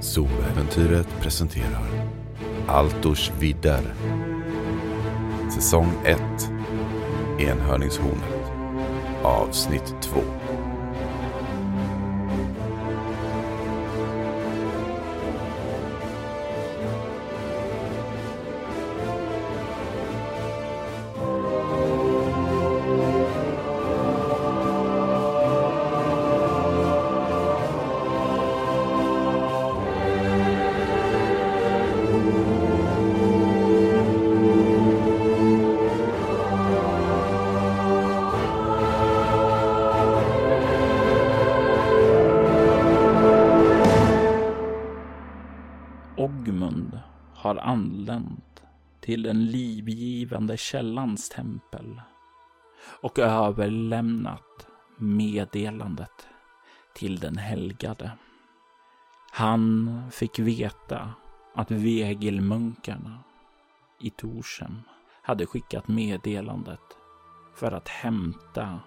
Zooäventyret presenterar Altors vidder. Säsong 1 Enhörningshornet Avsnitt 2 till den livgivande källans tempel och överlämnat meddelandet till den helgade. Han fick veta att Vegelmunkarna i Torshem hade skickat meddelandet för att hämta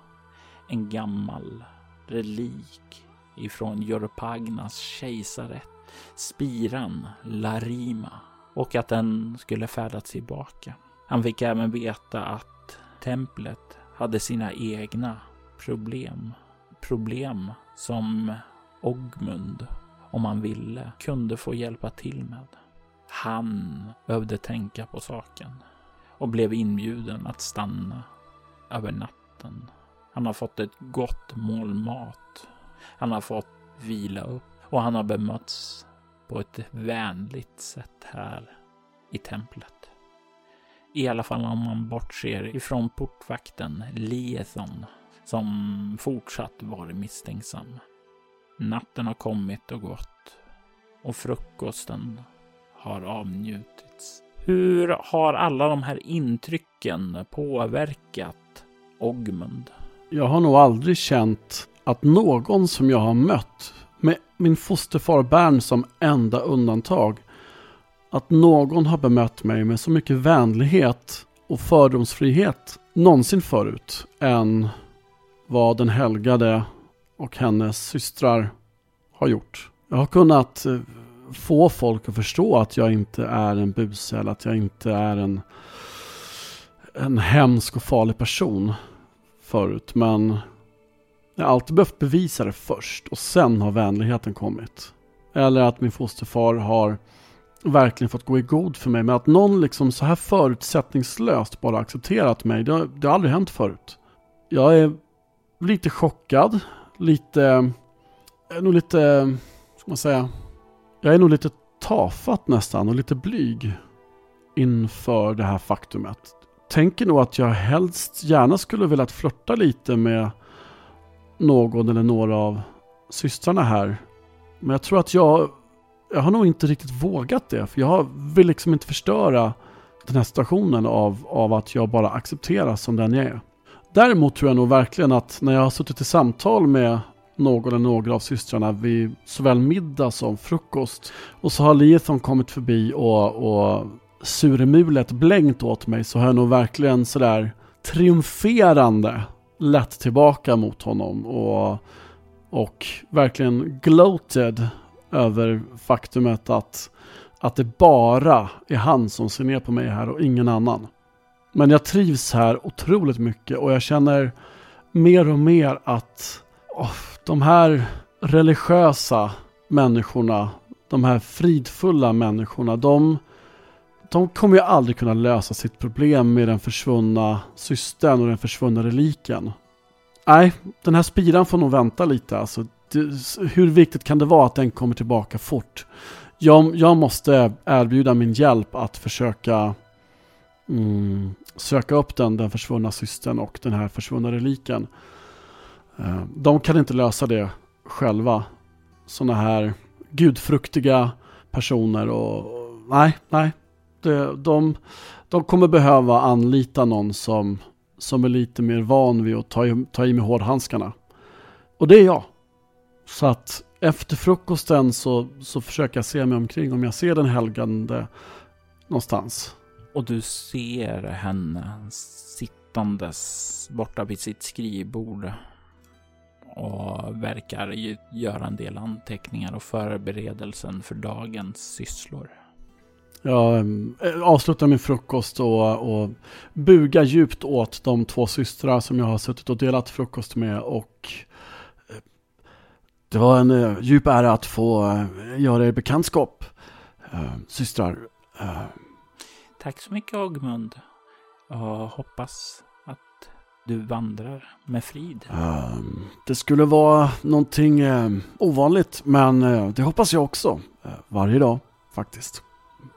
en gammal relik ifrån Jorpagnas kejsarrätt, spiran Larima och att den skulle färdas tillbaka. Han fick även veta att templet hade sina egna problem. Problem som Ogmund, om han ville, kunde få hjälpa till med. Han behövde tänka på saken och blev inbjuden att stanna över natten. Han har fått ett gott mål mat. Han har fått vila upp och han har bemötts på ett vänligt sätt här i templet. I alla fall om man bortser ifrån portvakten Liethon som fortsatt varit misstänksam. Natten har kommit och gått och frukosten har avnjutits. Hur har alla de här intrycken påverkat Ogmund? Jag har nog aldrig känt att någon som jag har mött min fosterfar Bern som enda undantag. Att någon har bemött mig med så mycket vänlighet och fördomsfrihet någonsin förut än vad den helgade och hennes systrar har gjort. Jag har kunnat eh, få folk att förstå att jag inte är en buse eller att jag inte är en, en hemsk och farlig person förut. Men jag har alltid behövt bevisa det först och sen har vänligheten kommit. Eller att min fosterfar har verkligen fått gå i god för mig. Men att någon liksom så här förutsättningslöst bara accepterat mig, det har, det har aldrig hänt förut. Jag är lite chockad, lite, är nog lite, ska man säga, jag är nog lite tafatt nästan och lite blyg inför det här faktumet. Tänker nog att jag helst gärna skulle velat flörta lite med någon eller några av systrarna här. Men jag tror att jag, jag har nog inte riktigt vågat det. För jag vill liksom inte förstöra den här situationen av, av att jag bara accepteras som den jag är. Däremot tror jag nog verkligen att när jag har suttit i samtal med någon eller några av systrarna vid såväl middag som frukost och så har Liethon kommit förbi och, och surmulet blängt åt mig så har jag nog verkligen sådär triumferande lätt tillbaka mot honom och, och verkligen gloated över faktumet att, att det bara är han som ser ner på mig här och ingen annan. Men jag trivs här otroligt mycket och jag känner mer och mer att oh, de här religiösa människorna, de här fridfulla människorna, de, de kommer ju aldrig kunna lösa sitt problem med den försvunna systern och den försvunna reliken. Nej, den här spiran får nog vänta lite. Alltså, det, hur viktigt kan det vara att den kommer tillbaka fort? Jag, jag måste erbjuda min hjälp att försöka mm, söka upp den, den försvunna systern och den här försvunna reliken. Eh, de kan inte lösa det själva. Sådana här gudfruktiga personer och nej, nej, Eh, de, de kommer behöva anlita någon som, som är lite mer van vid att ta i, ta i med hårdhandskarna. Och det är jag. Så att efter frukosten så, så försöker jag se mig omkring om jag ser den helgande någonstans. Och du ser henne sittandes borta vid sitt skrivbord. och verkar göra en del anteckningar och förberedelsen för dagens sysslor. Jag eh, avslutar min frukost och, och bugar djupt åt de två systrar som jag har suttit och delat frukost med och eh, det var en eh, djup ära att få göra er bekantskap, systrar. Tack så mycket Agmund. Jag hoppas att du vandrar med frid. Det skulle vara någonting ovanligt, men det hoppas jag också. Varje dag, faktiskt.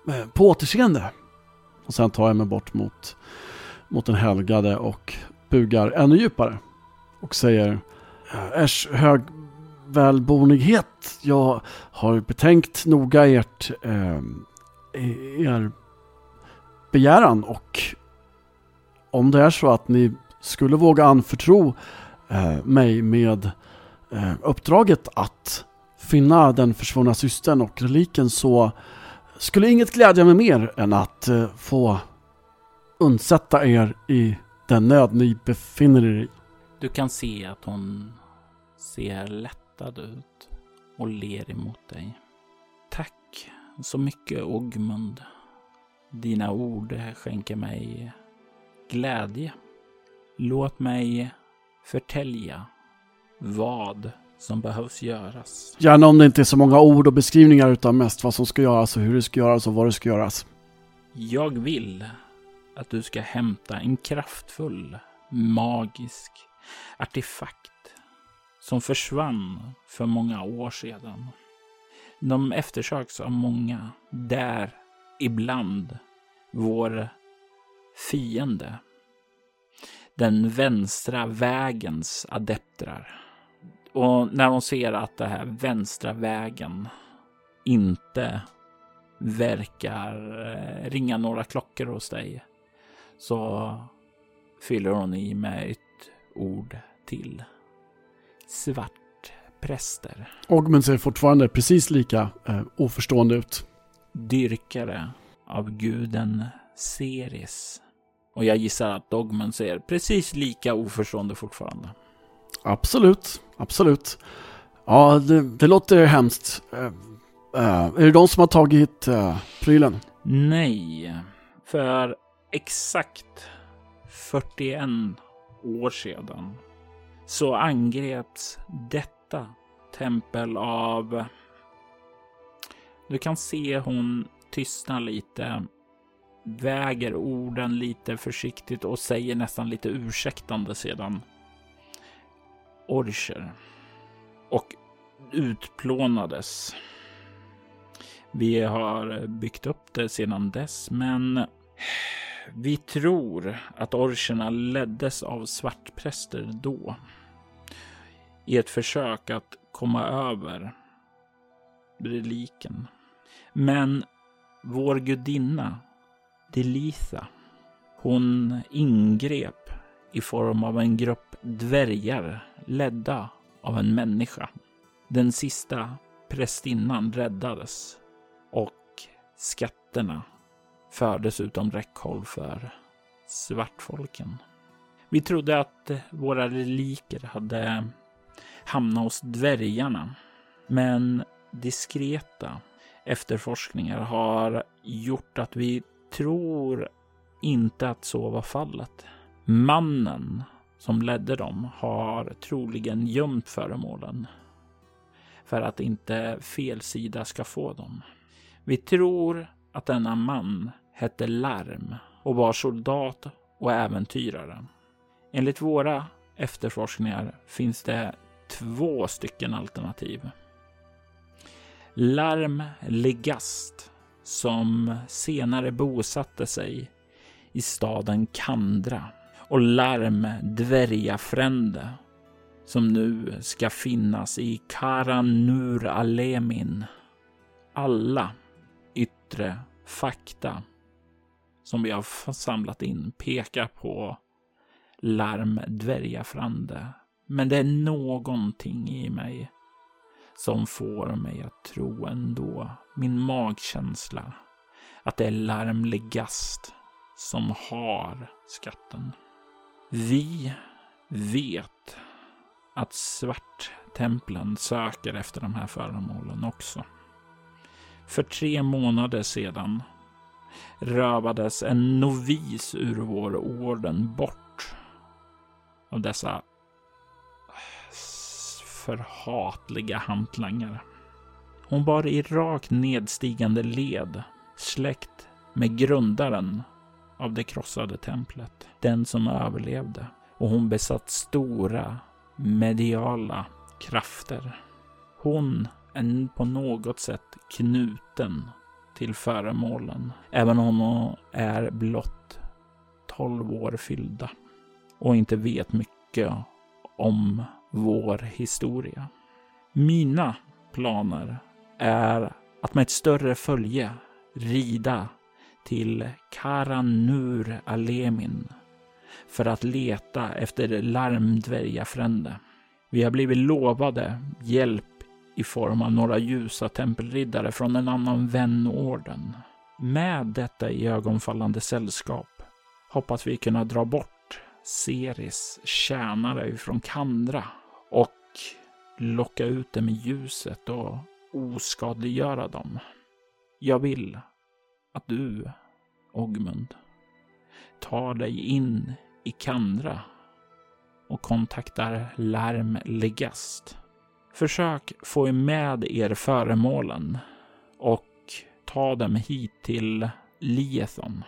Eh, på återseende. Och sen tar jag mig bort mot, mot den helgade och bugar ännu djupare. Och säger eh, Äsch, hög välbornighet. Jag har betänkt noga ert, eh, e-, er begäran och om det är så att ni skulle våga anförtro eh, mig med eh, uppdraget att finna den försvunna systern och reliken så skulle inget glädja mig mer än att eh, få undsätta er i den nöd ni befinner er i. Du kan se att hon ser lättad ut och ler emot dig. Tack så mycket Ogmund. Dina ord skänker mig glädje. Låt mig förtälja vad som behövs göras. Gärna om det inte är så många ord och beskrivningar utan mest vad som ska göras och hur det ska göras och vad det ska göras. Jag vill att du ska hämta en kraftfull, magisk artefakt som försvann för många år sedan. De eftersöks av många, där ibland vår fiende, den vänstra vägens adeptrar. Och när hon ser att det här vänstra vägen inte verkar eh, ringa några klockor hos dig så fyller hon i med ett ord till. Svartpräster. Ogmund ser fortfarande precis lika eh, oförstående ut. Dyrkare av guden Ceres. Och jag gissar att Dogmund ser precis lika oförstående fortfarande. Absolut, absolut. Ja, det, det låter hemskt. Uh, är det de som har tagit uh, prylen? Nej, för exakt 41 år sedan så angreps detta tempel av... Du kan se hon tystnar lite, väger orden lite försiktigt och säger nästan lite ursäktande sedan orcher och utplånades. Vi har byggt upp det sedan dess, men vi tror att orcherna leddes av svartpräster då. I ett försök att komma över reliken. Men vår gudinna Delitha, hon ingrep i form av en grupp dvärgar ledda av en människa. Den sista prästinnan räddades och skatterna fördes utom räckhåll för svartfolken. Vi trodde att våra reliker hade hamnat hos dvärgarna, men diskreta efterforskningar har gjort att vi tror inte att så var fallet. Mannen som ledde dem har troligen gömt föremålen för att inte fel sida ska få dem. Vi tror att denna man hette Larm och var soldat och äventyrare. Enligt våra efterforskningar finns det två stycken alternativ. Larm Legast som senare bosatte sig i staden Kandra och larm dvärgafrände som nu ska finnas i Karanur Alemin. Alla yttre fakta som vi har samlat in pekar på larm Dvärgafrände. Men det är någonting i mig som får mig att tro ändå, min magkänsla, att det är larm Legast som har skatten. Vi vet att svarttemplen söker efter de här föremålen också. För tre månader sedan rövades en novis ur vår orden bort av dessa förhatliga hantlangare. Hon var i rakt nedstigande led släkt med grundaren av det krossade templet, den som överlevde. Och hon besatt stora mediala krafter. Hon är på något sätt knuten till föremålen, även om hon är blott 12 år fyllda och inte vet mycket om vår historia. Mina planer är att med ett större följe rida till Karanur Alemin för att leta efter larmdvärgafrände. Vi har blivit lovade hjälp i form av några ljusa tempelriddare från en annan vänorden. Med detta i ögonfallande sällskap hoppas vi kunna dra bort Seris tjänare från Kandra och locka ut dem i ljuset och oskadliggöra dem. Jag vill att du, Ogmund, tar dig in i Kandra och kontaktar Larm Legast. Försök få med er föremålen och ta dem hit till Liethon.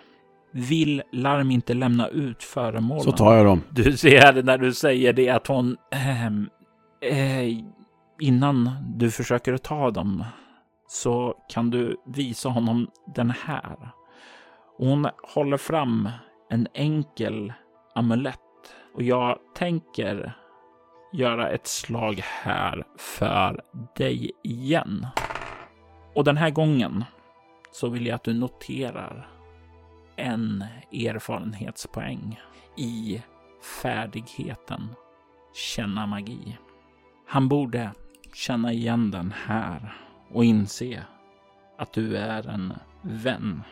Vill Larm inte lämna ut föremålen? Så tar jag dem. Du ser när du säger det att hon... Äh, äh, innan du försöker ta dem så kan du visa honom den här. Hon håller fram en enkel amulett och jag tänker göra ett slag här för dig igen. Och den här gången så vill jag att du noterar en erfarenhetspoäng i färdigheten känna magi. Han borde känna igen den här och inse att du är en vän.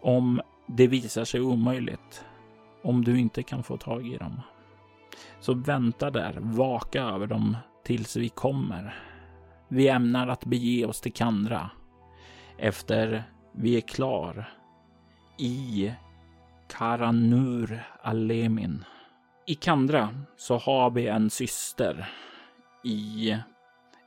Om det visar sig omöjligt, om du inte kan få tag i dem, så vänta där, vaka över dem tills vi kommer. Vi ämnar att bege oss till Kandra efter vi är klar i Karanur Alemin. I Kandra så har vi en syster i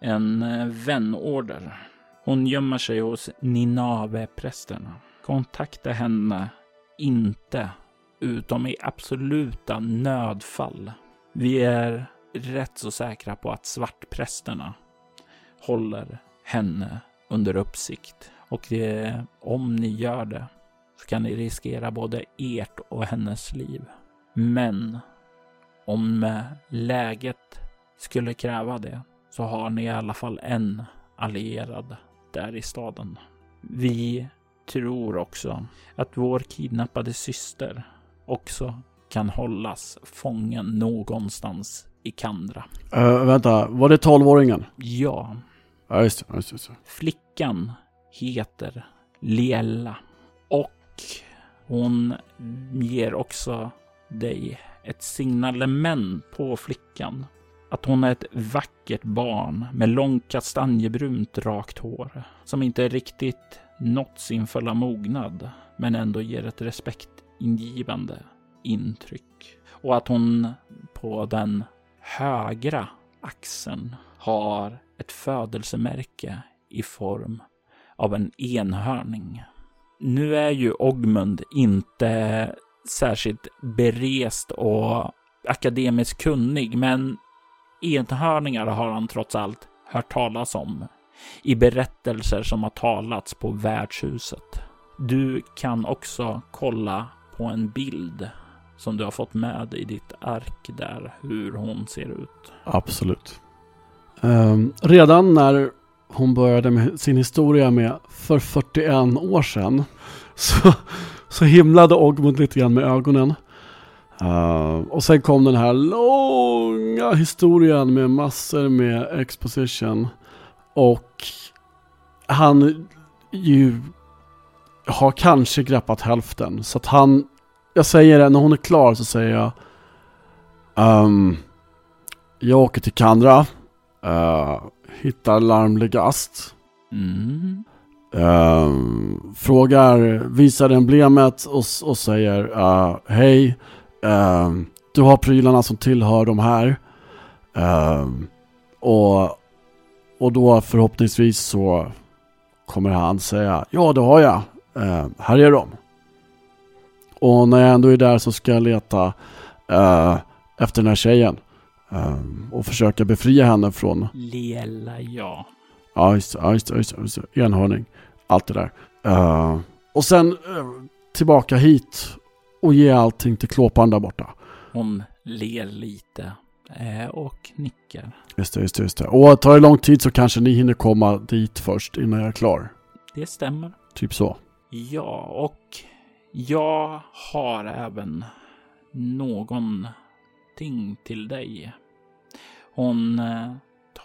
en eh, vänorder. Hon gömmer sig hos Ninave-prästerna. Kontakta henne inte utom i absoluta nödfall. Vi är rätt så säkra på att svartprästerna håller henne under uppsikt och det, om ni gör det så kan ni riskera både ert och hennes liv. Men om eh, läget skulle kräva det så har ni i alla fall en allierad där i staden. Vi tror också att vår kidnappade syster också kan hållas fången någonstans i Kandra. Uh, vänta, var det tolvåringen? Ja. Ja, just det. Just. Flickan heter Liella och hon ger också dig ett signalement på flickan. Att hon är ett vackert barn med långt kastanjebrunt rakt hår som inte riktigt nått sin fulla mognad men ändå ger ett respektingivande intryck. Och att hon på den högra axeln har ett födelsemärke i form av en enhörning. Nu är ju Ogmund inte särskilt berest och akademiskt kunnig, men enhörningar har han trots allt hört talas om i berättelser som har talats på värdshuset. Du kan också kolla på en bild som du har fått med i ditt ark där, hur hon ser ut. Absolut. Um, redan när hon började med sin historia med för 41 år sedan så, så himlade Ogmund lite grann med ögonen. Uh, och sen kom den här långa historien med massor med exposition. Och han ju har kanske greppat hälften. Så att han jag säger det, när hon är klar så säger jag um, Jag åker till Kandra. Uh, hittar larmligast. Mm. Uh, frågar, visar emblemet och, och säger uh, Hej, uh, du har prylarna som tillhör de här. och, och då förhoppningsvis så kommer han säga Ja, det har jag. här är de. Och när jag ändå är där så ska jag leta efter den här tjejen. och försöka befria henne från... Liella, ja. Ja, just det. Ja, just just just. Enhörning. Allt det där. Uh, och sen uh, tillbaka hit och ge allting till klåpan där borta. Hon ler lite uh, och nickar. Just det, just det, just det. Och tar det lång tid så kanske ni hinner komma dit först innan jag är klar. Det stämmer. Typ så. Ja, och jag har även någonting till dig. Hon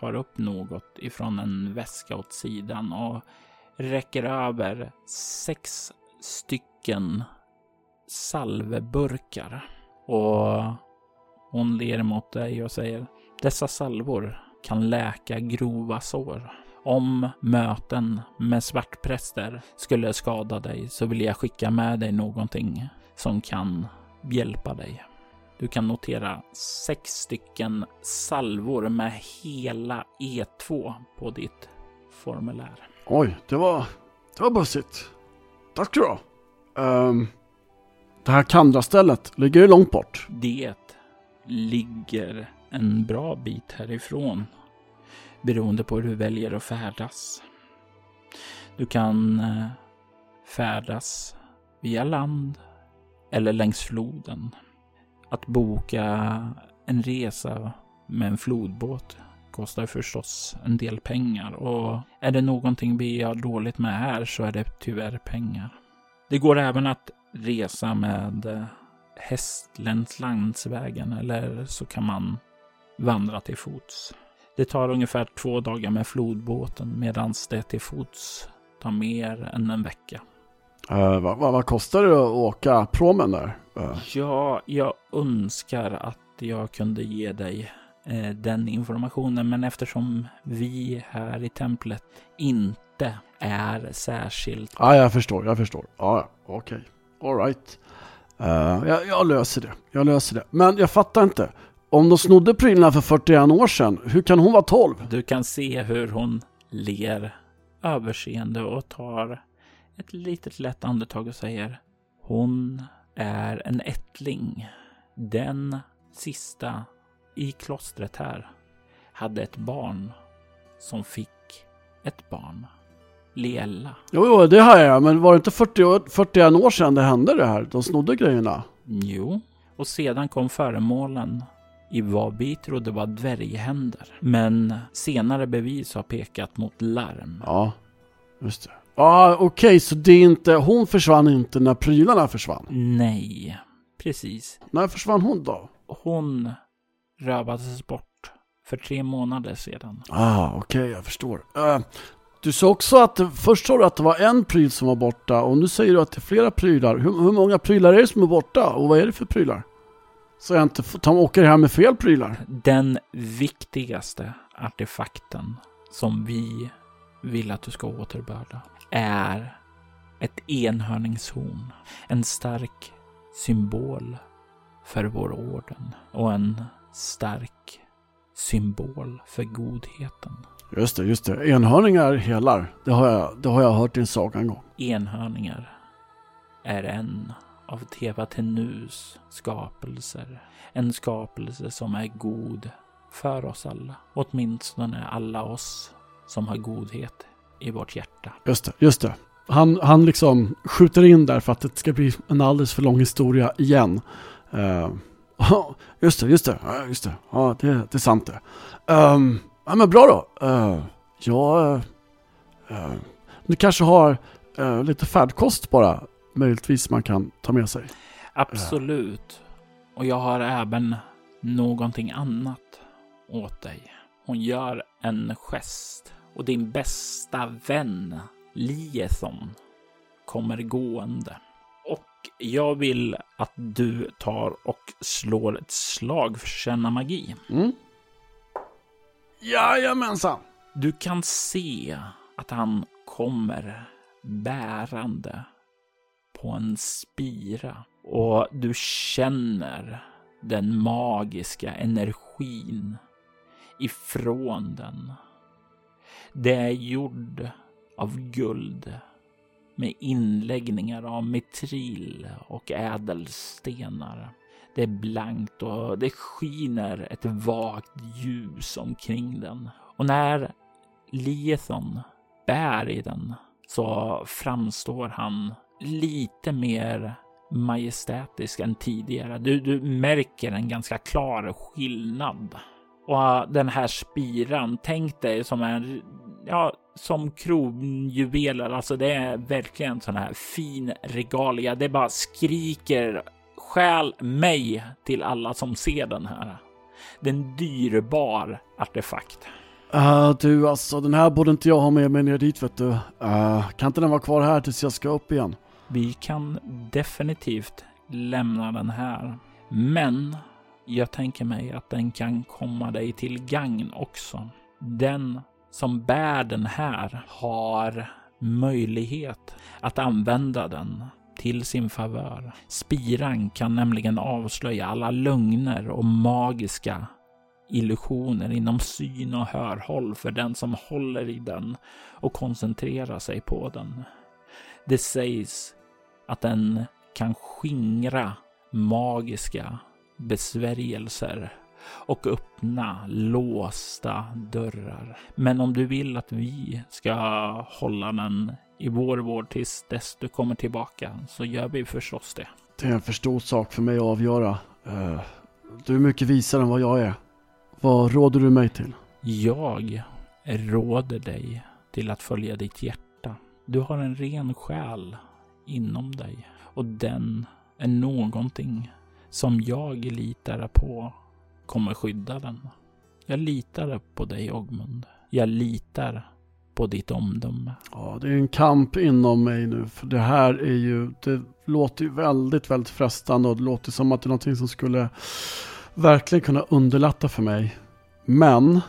tar upp något ifrån en väska åt sidan och räcker över sex stycken salveburkar. Och hon ler mot dig och säger dessa salvor kan läka grova sår. Om möten med svartpräster skulle skada dig så vill jag skicka med dig någonting som kan hjälpa dig. Du kan notera sex stycken salvor med hela E2 på ditt formulär. Oj, det var, det var bussigt. Tack ska du ha. Um, det här Kandra-stället, ligger det långt bort? Det ligger en bra bit härifrån. Beroende på hur du väljer att färdas. Du kan eh, färdas via land eller längs floden att boka en resa med en flodbåt kostar förstås en del pengar och är det någonting vi har dåligt med här så är det tyvärr pengar. Det går även att resa med eh, hästländs landsvägen eller så kan man vandra till fots. Det tar ungefär två dagar med flodbåten medan det till fots tar mer än en vecka. Uh, vad, vad, vad, kostar det att åka promen där? Uh. Ja, jag önskar att jag kunde ge dig uh, den informationen, men eftersom vi här i templet inte är särskilt... Ja, jag förstår, jag förstår. Ja, okej. Okay. Alright. Uh, eh, jag, jag löser det. Jag löser det. Men jag fattar inte. Om de snodde prylarna för 41 år sedan, hur kan hon vara 12? Du kan se hur hon ler överseende och tar ett litet lätt andetag och säger Hon är en ättling. Den sista i klostret här hade ett barn som fick ett barn. Liella. Jo, jo, det har jag. Men var det inte 40, 41 år sedan det hände det här? De snodde grejerna. Jo, och sedan kom föremålen i vad vi trodde var dvärghänder. Men senare bevis har pekat mot larm. Ja, just det. Ja, okej, okay, så det är inte, hon försvann inte när prylarna försvann? Nej, precis. När försvann hon då? Hon rövades bort för tre månader sedan. Ah, okej, okay, jag förstår. Uh, du sa också att, först sa du att det var en pryl som var borta och nu säger du att det är flera prylar. Hur, hur många prylar är det som är borta och vad är det för prylar? Så jag inte de åker hem med fel prylar. Den viktigaste artefakten som vi vill att du ska återbörda är ett enhörningshorn. En stark symbol för vår orden och en stark symbol för godheten. Just det, just det. Enhörningar helar. Det har jag, det har jag hört i en saga en gång. Enhörningar är en av Tevatenus skapelser. En skapelse som är god för oss alla. Åtminstone alla oss som har godhet i vårt hjärta. Just det, just det. Han, han liksom skjuter in där för att det ska bli en alldeles för lång historia igen. Uh, just det, just det, just det. Ja, det, det är sant det. Um, ja, men bra då. Uh, ja, uh, du kanske har uh, lite färdkost bara, möjligtvis man kan ta med sig. Absolut. Och jag har även någonting annat åt dig. Hon gör en gest och din bästa vän Liethon kommer gående. Och jag vill att du tar och slår ett slag för känna magi. Mm. Jajamensan! Du kan se att han kommer bärande på en spira och du känner den magiska energin ifrån den. Det är gjord av guld med inläggningar av metril och ädelstenar. Det är blankt och det skiner ett vagt ljus omkring den. Och när Liethon bär i den så framstår han lite mer majestätisk än tidigare. Du, du märker en ganska klar skillnad. Och äh, den här spiran, tänk dig som en, ja, som kronjuveler. Alltså det är verkligen sån här fin regalia. Det bara skriker Stjäl mig till alla som ser den här. Det är en dyrbar artefakt. Uh, du alltså, den här borde inte jag ha med mig ner dit vet du. Uh, kan inte den vara kvar här tills jag ska upp igen? Vi kan definitivt lämna den här. Men jag tänker mig att den kan komma dig till gagn också. Den som bär den här har möjlighet att använda den till sin favör. Spiran kan nämligen avslöja alla lögner och magiska illusioner inom syn och hörhåll för den som håller i den och koncentrerar sig på den. Det sägs att den kan skingra magiska besvärjelser och öppna låsta dörrar. Men om du vill att vi ska hålla den i vår vård tills dess du kommer tillbaka så gör vi förstås det. Det är en för stor sak för mig att avgöra. Uh, du är mycket visare än vad jag är. Vad råder du mig till? Jag råder dig till att följa ditt hjärta. Du har en ren själ inom dig och den är någonting som jag litar på kommer skydda den. Jag litar på dig Ogmund. Jag litar på ditt omdöme. Ja, det är en kamp inom mig nu. För det här är ju, det låter ju väldigt, väldigt frestande och det låter som att det är någonting som skulle verkligen kunna underlätta för mig. Men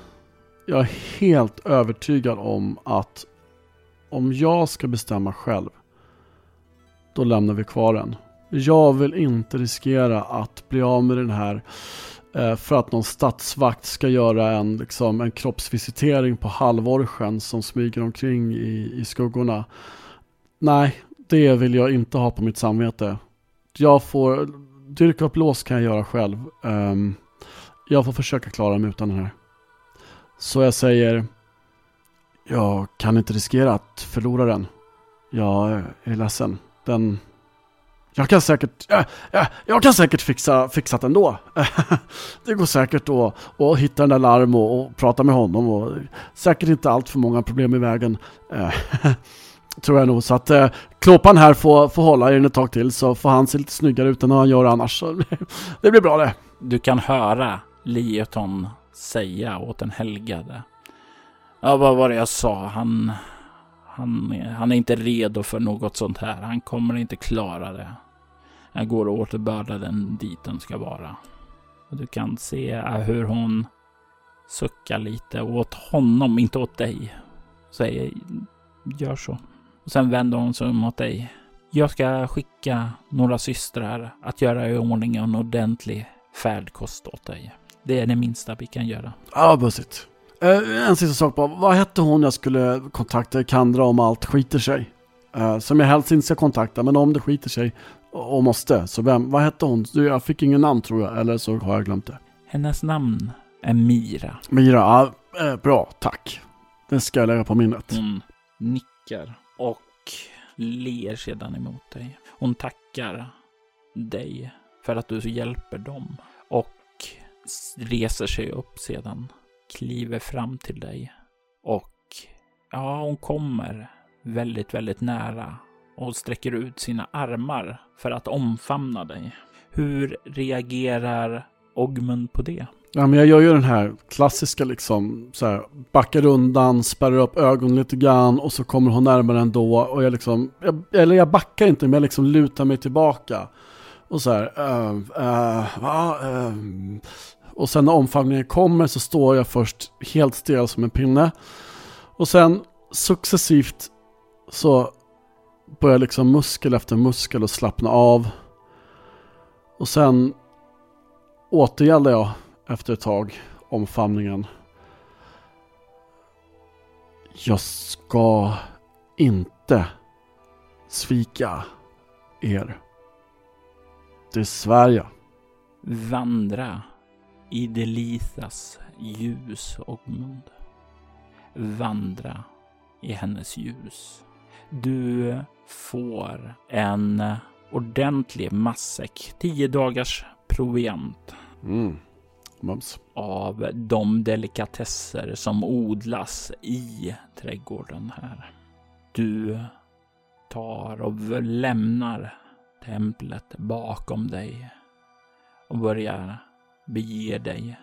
jag är helt övertygad om att om jag ska bestämma själv, då lämnar vi kvar den. Jag vill inte riskera att bli av med den här Eh, för att någon statsvakt ska göra en, liksom, en kroppsvisitering på halvorchen som smyger omkring i, i skuggorna. Nej, det vill jag inte ha på mitt samvete. Jag får, dyrka upp lås kan jag göra själv. Um, jag får försöka klara mig utan den här. Så jag säger, jag kan inte riskera att förlora den. Jag är ledsen. Den, jag kan säkert, äh, äh, jag kan säkert fixa, fixa det ändå. det går säkert att, att hitta den där larm och, och, prata med honom och säkert inte allt för många problem i vägen. Eh, tror jag nog. Så att eh, Klåpan här får, får hålla i den ett tag till så får han se lite snyggare ut än vad han gör annars. Det blir bra det. Du kan höra Lieton säga åt den helgade. Ja, vad var det jag sa? Han, han, han är inte redo för något sånt här. Han kommer inte klara det. Jag går och återbördar den dit den ska vara. Och du kan se äh, hur hon suckar lite åt honom, inte åt dig. Säger gör så. Och sen vänder hon sig mot dig. Jag ska skicka några systrar att göra i ordning en ordentlig färdkost åt dig. Det är det minsta vi kan göra. Ja, bussigt. Eh, en sista sak bara. Vad hette hon jag skulle kontakta Kandra om allt skiter sig? Eh, som jag helst inte ska kontakta, men om det skiter sig och måste. Så vem, vad hette hon? Jag fick ingen namn tror jag, eller så har jag glömt det. Hennes namn är Mira. Mira, ja, uh, bra, tack. Det ska jag lägga på minnet. Hon nickar och ler sedan emot dig. Hon tackar dig för att du hjälper dem och reser sig upp sedan, kliver fram till dig och ja, hon kommer väldigt, väldigt nära och sträcker ut sina armar för att omfamna dig. Hur reagerar Ogmund på det? Ja, men jag gör ju den här klassiska liksom, så här, backar undan, spärrar upp ögonen lite grann och så kommer hon närmare ändå och jag liksom, jag, eller jag backar inte men jag liksom lutar mig tillbaka. Och så här, uh, uh, uh, Och sen när omfamningen kommer så står jag först helt stel som en pinne. Och sen successivt så börjar liksom muskel efter muskel att slappna av. Och sen återgällde jag efter ett tag omfamningen. Jag ska inte svika er. Det svär jag. Vandra i Delisas ljus och mund. Vandra i hennes ljus. Du får en ordentlig matsäck, tio dagars proviant Mm. Mums. av de delikatesser som odlas i trädgården här. Du tar och lämnar templet bakom dig och börjar bege dig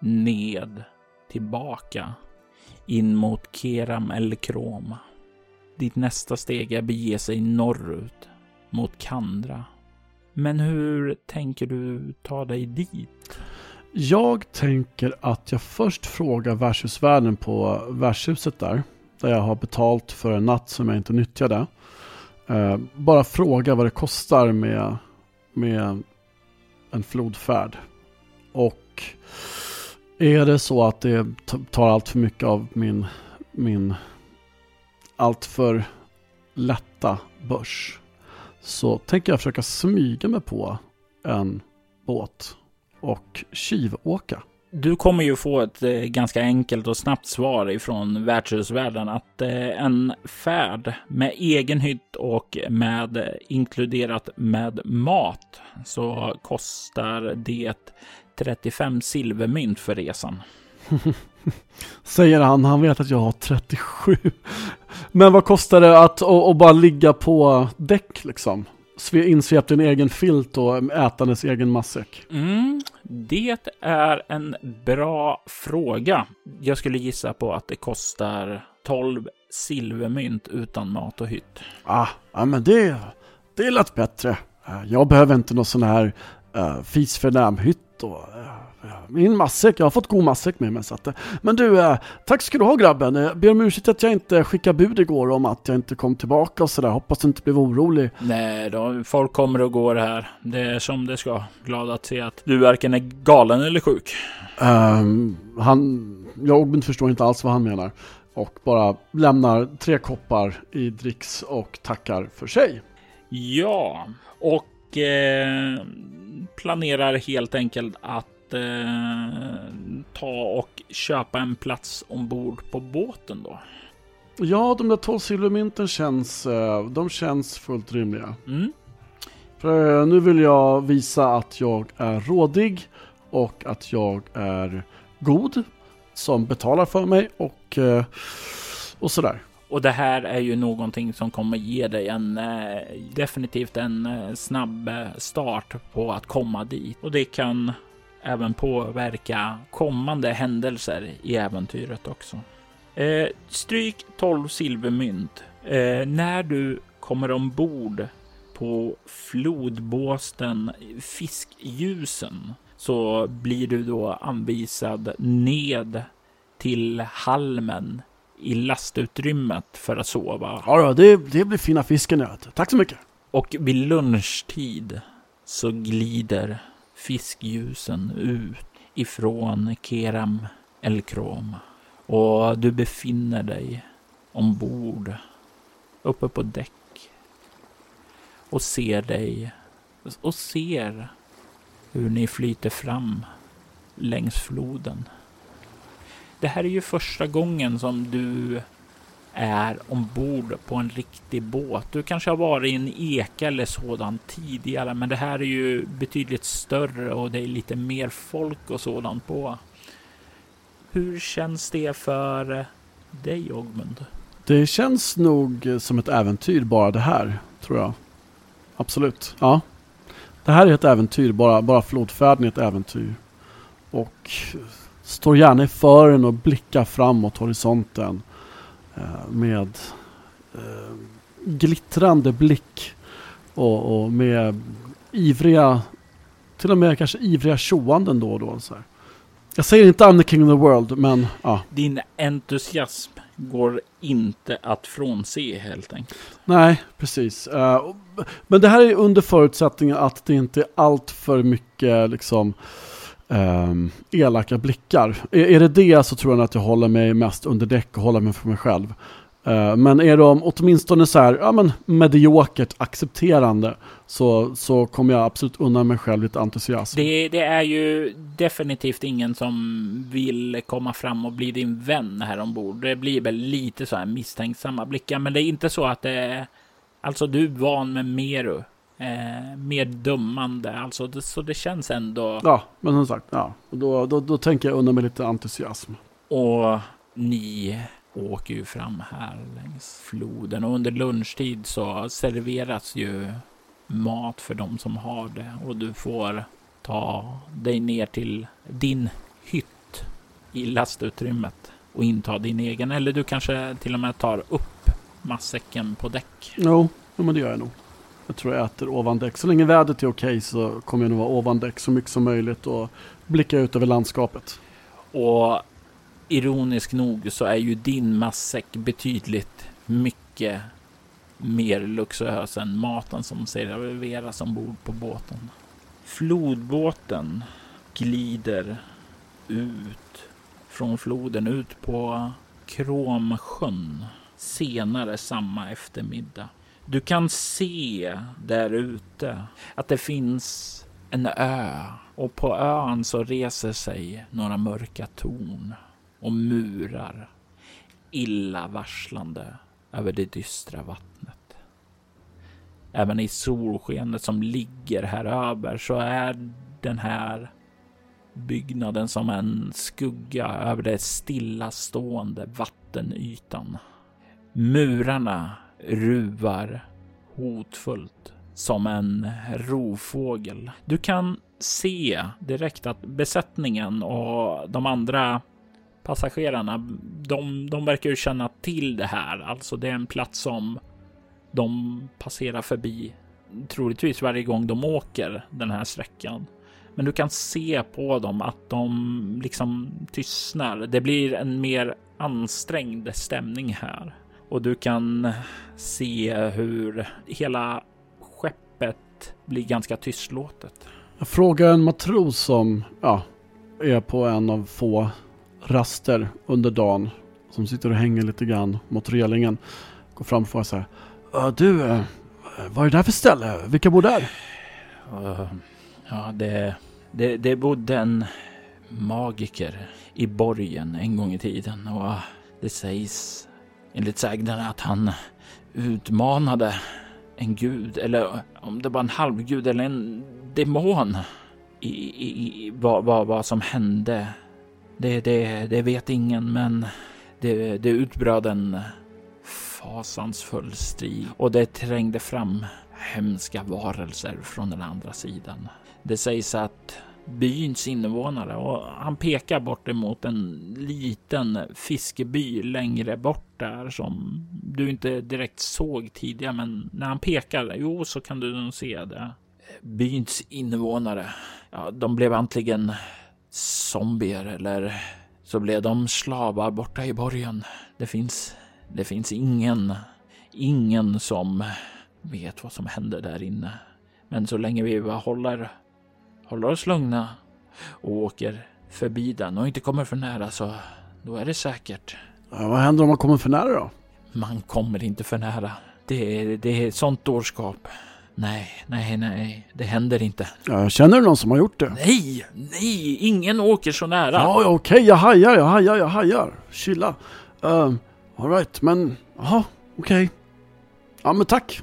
ned tillbaka in mot Keram El Krom. Ditt nästa steg är att bege sig norrut mot Kandra. Men hur tänker du ta dig dit? Jag tänker att jag först frågar värdshusvärden på värdshuset där. Där jag har betalt för en natt som jag inte nyttjade. Eh, bara fråga vad det kostar med, med en flodfärd. Och är det så att det tar allt för mycket av min, min allt för lätta börs. Så tänker jag försöka smyga mig på en båt och tjuvåka. Du kommer ju få ett eh, ganska enkelt och snabbt svar ifrån värdshusvärden att eh, en färd med egen hytt och med eh, inkluderat med mat så kostar det 35 silvermynt för resan. Säger han, han vet att jag har 37. Men vad kostar det att och, och bara ligga på däck liksom? Sve- Insvept i en egen filt och ätandes egen matsäck. Mm, det är en bra fråga. Jag skulle gissa på att det kostar 12 silvermynt utan mat och hytt. Ah, ja men det, det lät bättre. Eh, Jag behöver inte någon sån här uh, fisförnäm hytt och eh, min matsäck, jag har fått god matsäck med mig så att, eh, Men du, eh, tack ska du ha grabben. Jag ber om ursäkt att jag inte skickade bud igår om att jag inte kom tillbaka och sådär. Hoppas du inte blev orolig. Nej då, folk kommer och går här. Det är som det ska. Glad att se att du varken är galen eller sjuk. Ehm, han, jag förstår inte alls vad han menar. Och bara lämnar tre koppar i dricks och tackar för sig. Ja, och eh, planerar helt enkelt att eh, ta och köpa en plats ombord på båten då. Ja, de där 12 silvermynten känns, eh, de känns fullt rimliga. Mm. För eh, nu vill jag visa att jag är rådig och att jag är god som betalar för mig och, eh, och sådär. Och det här är ju någonting som kommer ge dig en definitivt en snabb start på att komma dit. Och det kan även påverka kommande händelser i äventyret också. Eh, stryk 12 silvermynt. Eh, när du kommer ombord på flodbåsten Fiskljusen så blir du då anvisad ned till halmen i lastutrymmet för att sova. Ja, det, det blir fina fisken. Tack så mycket. Och vid lunchtid så glider fiskljusen ut ifrån Keram El Krom. Och du befinner dig ombord uppe på däck och ser dig och ser hur ni flyter fram längs floden. Det här är ju första gången som du är ombord på en riktig båt. Du kanske har varit i en eka eller sådant tidigare, men det här är ju betydligt större och det är lite mer folk och sådant på. Hur känns det för dig, Ogmund? Det känns nog som ett äventyr bara det här, tror jag. Absolut. Ja. Det här är ett äventyr, bara, bara flodfärden är ett äventyr. Och står gärna i fören och blickar framåt horisonten med eh, glittrande blick och, och med ivriga, till och med kanske ivriga tjoanden då och då. Så här. Jag säger inte I'm the king of the world, men ja. Din entusiasm går inte att frånse helt enkelt. Nej, precis. Eh, men det här är under förutsättningen att det inte är allt för mycket liksom um, elaka blickar. Är, är det det så tror jag att jag håller mig mest under däck och håller mig för mig själv. Uh, men är de åtminstone så här, ja men mediokert accepterande så, så kommer jag absolut undan mig själv lite entusiasm. Det, det är ju definitivt ingen som vill komma fram och bli din vän här ombord. Det blir väl lite så här misstänksamma blickar, men det är inte så att det är... Alltså du är van med Meru. Eh, mer dömande, alltså det, så det känns ändå... Ja, men som sagt, ja. Och då, då, då tänker jag undan mig lite entusiasm. Och ni åker ju fram här längs floden och under lunchtid så serveras ju mat för de som har det och du får ta dig ner till din hytt i lastutrymmet och inta din egen eller du kanske till och med tar upp matsäcken på däck. Jo, jo, men det gör jag nog. Jag tror jag äter ovan däck. Så länge vädret är okej så kommer jag nog vara ovan däck så mycket som möjligt och blicka ut över landskapet. Och ironiskt nog så är ju din matsäck betydligt mycket mer luxuös än maten som serveras ombord på båten. Flodbåten glider ut från floden ut på Kromsjön senare samma eftermiddag. Du kan se där ute att det finns en ö och på ön så reser sig några mörka torn och murar illavarslande över det dystra vattnet. Även i solskenet som ligger här över så är den här byggnaden som en skugga över det stillastående vattenytan. Murarna ruvar hotfullt som en rovfågel. Du kan se direkt att besättningen och de andra passagerarna, de, de verkar ju känna till det här. Alltså det är en plats som de passerar förbi troligtvis varje gång de åker den här sträckan. Men du kan se på dem att de liksom tystnar. Det blir en mer ansträngd stämning här och du kan se hur hela skeppet blir ganska tystlåtet. Jag frågar en matros som ja, är på en av få raster under dagen. Som sitter och hänger lite grann mot relingen. Går fram och frågar så här. "Äh, Du, äh, vad är det där för ställe? Vilka bor där? Uh, ja, det, det, det bodde en magiker i borgen en gång i tiden och det sägs enligt sägnerna att han utmanade en gud eller om det var en halvgud eller en demon i, i, i vad, vad, vad som hände. Det, det, det vet ingen men det, det utbröt en fasansfull strid och det trängde fram hemska varelser från den andra sidan. Det sägs att byns invånare och han pekar bort emot en liten fiskeby längre bort där som du inte direkt såg tidigare men när han pekar, jo så kan du nog se det. Byns invånare, ja de blev antingen zombier eller så blev de slavar borta i borgen. Det finns, det finns ingen, ingen som vet vad som händer där inne. Men så länge vi behåller håller, oss lugna och åker förbi den och inte kommer för nära så då är det säkert. Ja, vad händer om man kommer för nära då? Man kommer inte för nära. Det är, det är sånt dårskap. Nej, nej, nej, det händer inte. Ja, känner du någon som har gjort det? Nej, nej, ingen åker så nära. Ja, okej, jag hajar, jag hajar, jag hajar. Chilla. Uh, Alright, men jaha, okej. Ja, men tack.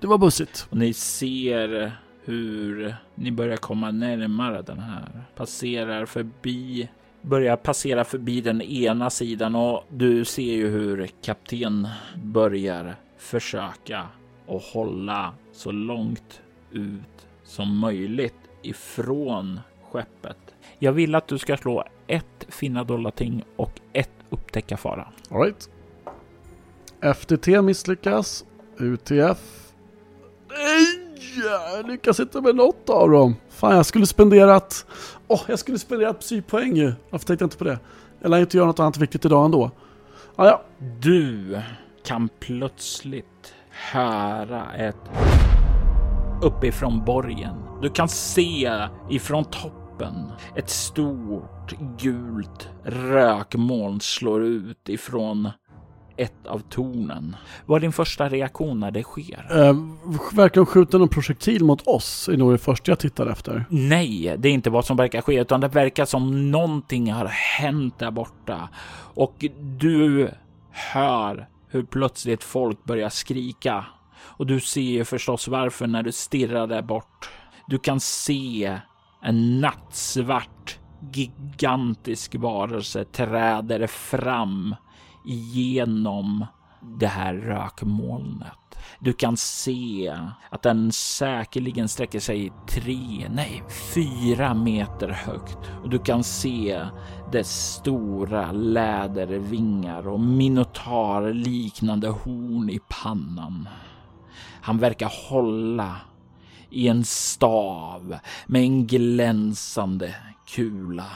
Det var bussigt. Och ni ser hur ni börjar komma närmare den här. Passerar förbi, börjar passera förbi den ena sidan och du ser ju hur kapten börjar försöka och hålla så långt ut som möjligt ifrån skeppet. Jag vill att du ska slå ett finna dollarting och ett upptäcka fara. Alright. FTT misslyckas. UTF. Nej! Jag lyckas inte med något av dem. Fan, jag skulle spenderat Åh, jag skulle spendera psypoäng ju. Varför tänkte jag inte på det? Jag lär inte göra något annat viktigt idag ändå. Ah, ja. Du kan plötsligt höra ett uppifrån borgen. Du kan se ifrån toppen ett stort gult rökmoln slår ut ifrån ett av tornen. Vad är din första reaktion när det sker? Eh, verkar skjuta någon projektil mot oss är nog det första jag tittar efter. Nej, det är inte vad som verkar ske, utan det verkar som någonting har hänt där borta. Och du hör hur plötsligt folk börjar skrika. Och du ser ju förstås varför när du stirrar där bort. Du kan se en nattsvart gigantisk varelse träder fram genom det här rökmolnet. Du kan se att den säkerligen sträcker sig tre, nej, fyra meter högt och du kan se dess stora lädervingar och minotarliknande horn i pannan. Han verkar hålla i en stav med en glänsande kula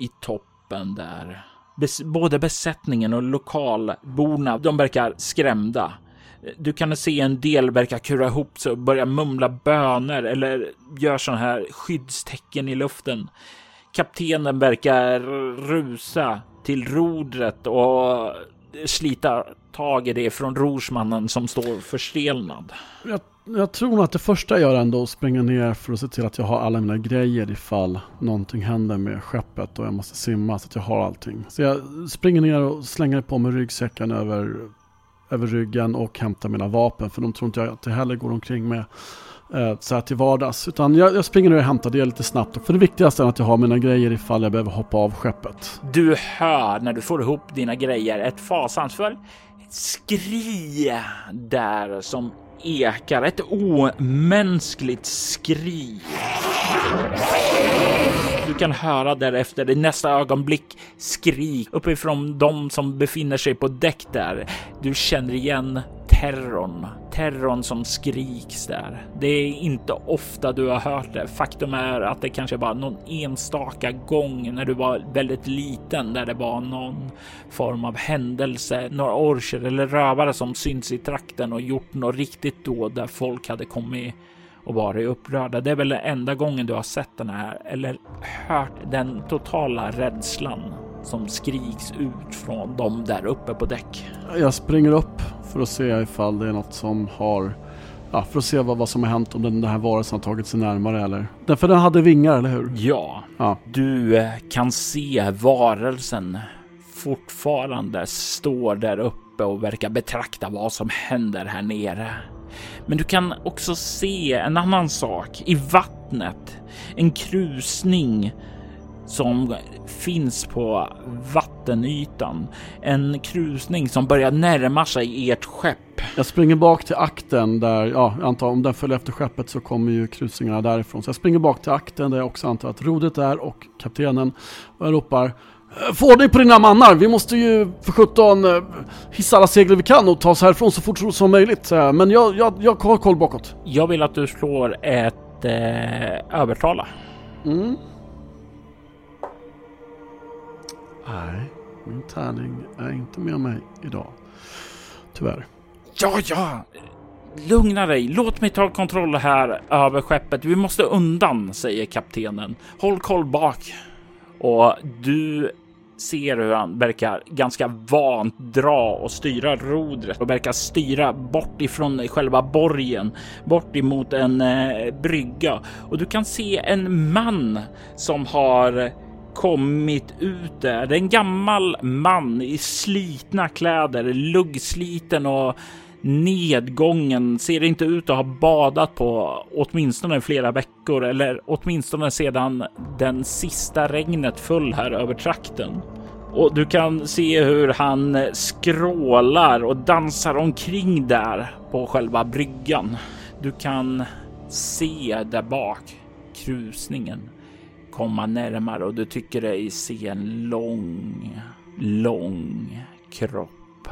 i toppen där. Bes både besättningen och lokalborna, de verkar skrämda. Du kan se en del verkar kura ihop sig och börja mumla böner eller gör sådana här skyddstecken i luften. Kaptenen verkar rusa till rodret och slita tag i det från rorsmannen som står förstelnad. Jag, jag tror nog att det första jag gör ändå är att springa ner för att se till att jag har alla mina grejer ifall någonting händer med skeppet och jag måste simma så att jag har allting. Så jag springer ner och slänger på mig ryggsäcken över, över ryggen och hämtar mina vapen för de tror inte jag att det heller går omkring med eh, så här till vardags. Utan jag, jag springer ner och hämtar det lite snabbt. För det viktigaste är att jag har mina grejer ifall jag behöver hoppa av skeppet. Du hör när du får ihop dina grejer ett fasansfullt skri där som ekar. Ett omänskligt skri. Du kan höra därefter i nästa ögonblick skrik uppifrån de som befinner sig på däck där. Du känner igen terrorn. Terrorn som skriks där. Det är inte ofta du har hört det. Faktum är att det kanske bara någon enstaka gång när du var väldigt liten där det var någon form av händelse, några orcher eller rövare som syns i trakten och gjort något riktigt då där folk hade kommit och varit upprörda. Det är väl den enda gången du har sett den här eller hört den totala rädslan som skriks ut från dem där uppe på däck. Jag springer upp för att se ifall det är något som har Ja, för att se vad, vad som har hänt om den, den här varelsen har tagit sig närmare eller? Därför den hade vingar, eller hur? Ja, Ja. du eh, kan se varelsen fortfarande står där uppe och verkar betrakta vad som händer här nere. Men du kan också se en annan sak i vattnet. En krusning som finns på vattenytan. En krusning som börjar närma sig ert skepp. Jag springer bak till akten där, ja, jag antar om den följer efter skeppet så kommer ju krusningarna därifrån. Så jag springer bak till akten där jag också antar att rodret är och kaptenen. Och jag ropar "Eh, Få ordning på dina mannar! Vi måste ju för sjutton eh, hissa alla segel vi kan och ta oss härifrån så fort som möjligt. Men jag, jag, jag har koll bakåt. Jag vill att du slår ett eh, övertala. Mm. Nej, min tärning är inte med mig idag. Tyvärr. Ja, ja. Lugna dig. Låt mig ta kontroll här över skeppet. Vi måste undan, säger kaptenen. Håll koll bak. Och du ser hur han verkar ganska vant dra och styra rodret och verkar styra bort ifrån själva borgen, bort emot en eh, brygga. Och du kan se en man som har kommit ut där. Det är en gammal man i slitna kläder, luggsliten och nedgången. Ser inte ut att ha badat på åtminstone flera veckor eller åtminstone sedan den sista regnet föll här över trakten. Och du kan se hur han skrålar och dansar omkring där på själva bryggan. Du kan se där bak krusningen komma närmare och du tycker dig se en lång, lång kropp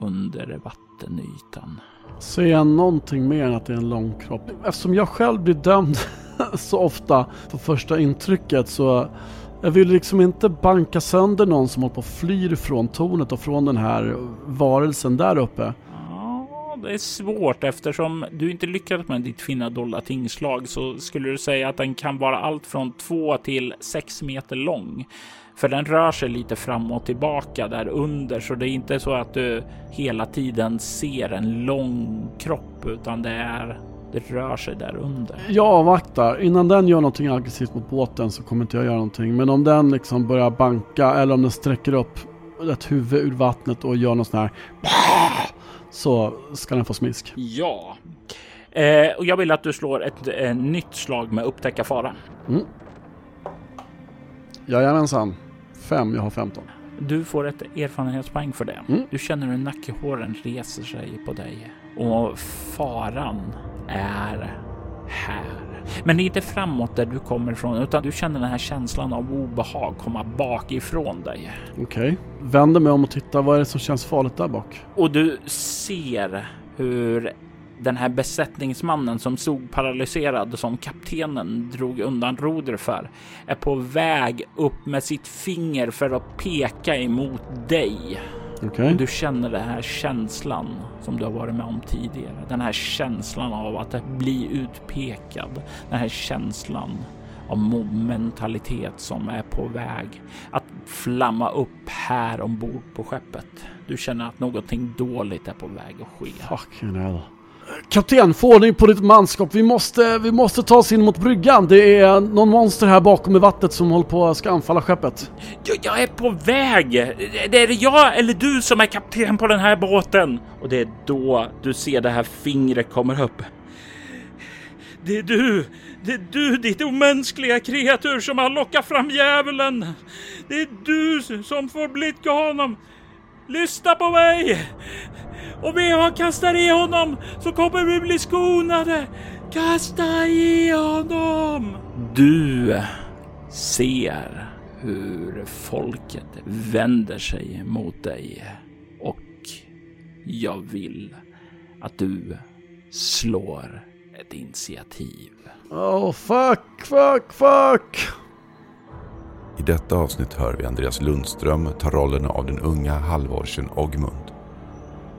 under vattenytan. Ser jag någonting mer än att det är en lång kropp? Eftersom jag själv blir dömd så ofta på första intrycket så jag vill liksom inte banka sönder någon som håller på och flyr från tornet och från den här varelsen där uppe. Det är svårt eftersom du inte lyckats med ditt fina dolda tingslag så skulle du säga att den kan vara allt från 2 till 6 meter lång. För den rör sig lite fram och tillbaka där under så det är inte så att du hela tiden ser en lång kropp utan det är det rör sig där under. Jag avvaktar. Innan den gör någonting aggressivt mot båten så kommer inte jag göra någonting. Men om den liksom börjar banka eller om den sträcker upp ett huvud ur vattnet och gör något sån här så ska den få smisk. Ja. Eh, och jag vill att du slår ett eh, nytt slag med upptäcka fara. Mm. Jajamensan. Fem, jag har 15. Du får ett erfarenhetspoäng för det. Mm. Du känner hur nackehåren reser sig på dig och faran är här. Men det är inte framåt där du kommer ifrån utan du känner den här känslan av obehag komma bakifrån dig. Okej. Okay. Vänder mig om och tittar. Vad är det som känns farligt där bak? Och du ser hur den här besättningsmannen som stod paralyserad som kaptenen drog undan roder för är på väg upp med sitt finger för att peka emot dig. Okay. Du känner den här känslan som du har varit med om tidigare. Den här känslan av att bli utpekad. Den här känslan av mentalitet som är på väg att flamma upp här ombord på skeppet. Du känner att någonting dåligt är på väg att ske. Fucking hell. Kapten, få ordning på ditt manskap. Vi måste, vi måste ta oss in mot bryggan. Det är någon monster här bakom i vattnet som håller på att ska anfalla skeppet. Jag, jag är på väg! Det är det jag eller du som är kapten på den här båten? Och det är då du ser det här fingret kommer upp. Det är du! Det är du, ditt omänskliga kreatur som har lockat fram djävulen! Det är du som får blidka honom! Lyssna på mig! Om vi har kastar i honom så kommer vi bli skonade. Kasta i honom! Du ser hur folket vänder sig mot dig och jag vill att du slår ett initiativ. Oh fuck, fuck, fuck! I detta avsnitt hör vi Andreas Lundström ta rollen av den unga halvorchen Ogmund.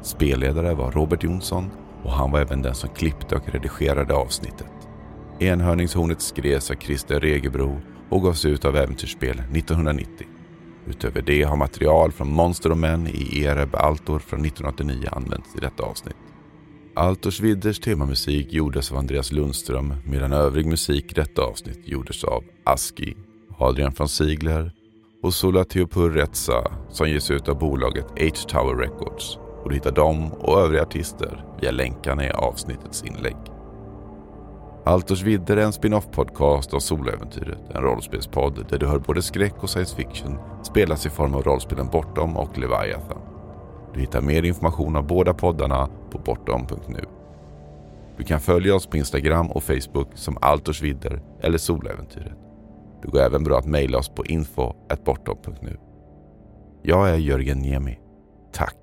Spelledare var Robert Jonsson och han var även den som klippte och redigerade avsnittet. Enhörningshornet skrevs av Christer Regebro och gavs ut av Äventyrsspel 1990. Utöver det har material från Monster och Män i Ereb Altor från 1989 använts i detta avsnitt. Altors Vidders temamusik gjordes av Andreas Lundström medan övrig musik i detta avsnitt gjordes av Aski, Adrian von Ziegler och Sola Teopurretsa som ges ut av bolaget H-Tower Records och du hittar dem och övriga artister via länkarna i avsnittets inlägg. Altors vidder är en spin-off-podcast av Soläventyret, en rollspelspodd där du hör både skräck och science fiction spelas i form av rollspelen Bortom och Leviathan. Du hittar mer information om båda poddarna på bortom.nu. Du kan följa oss på Instagram och Facebook som Altors vidder eller Soläventyret. Det går även bra att mejla oss på info.bortom.nu. Jag är Jörgen Niemi. Tack